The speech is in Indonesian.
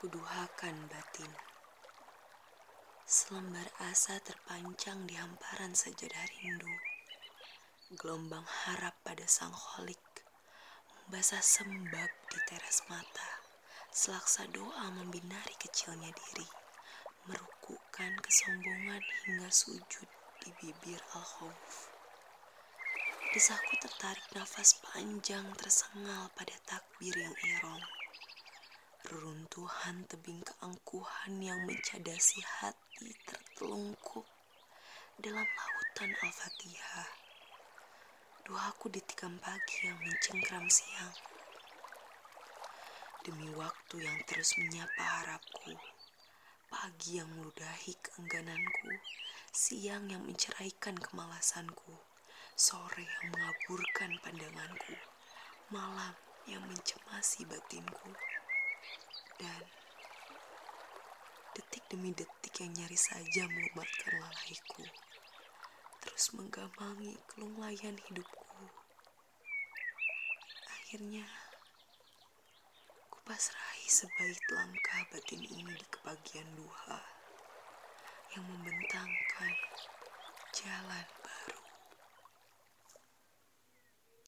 kuduhakan batin. Selembar asa terpancang di hamparan sajadah rindu. Gelombang harap pada sang holik membasah sembab di teras mata. Selaksa doa membinari kecilnya diri, merukukan kesombongan hingga sujud di bibir al-khawf. Desahku tertarik nafas panjang tersengal pada takbir yang irong. Reruntuhan tebing keangkuhan yang mencadasi hati tertelungkup dalam lautan Al-Fatihah. Doaku ditikam pagi yang mencengkram siang demi waktu yang terus menyapa harapku. Pagi yang meludahi keenggananku, siang yang menceraikan kemalasanku, sore yang mengaburkan pandanganku, malam yang mencemasi batinku, dan detik demi detik yang nyaris saja melumatkan lalaiku, terus menggamangi kelunglayan hidupku. Akhirnya, Pasrahi sebaik langkah batin ini di kebagian duha yang membentangkan jalan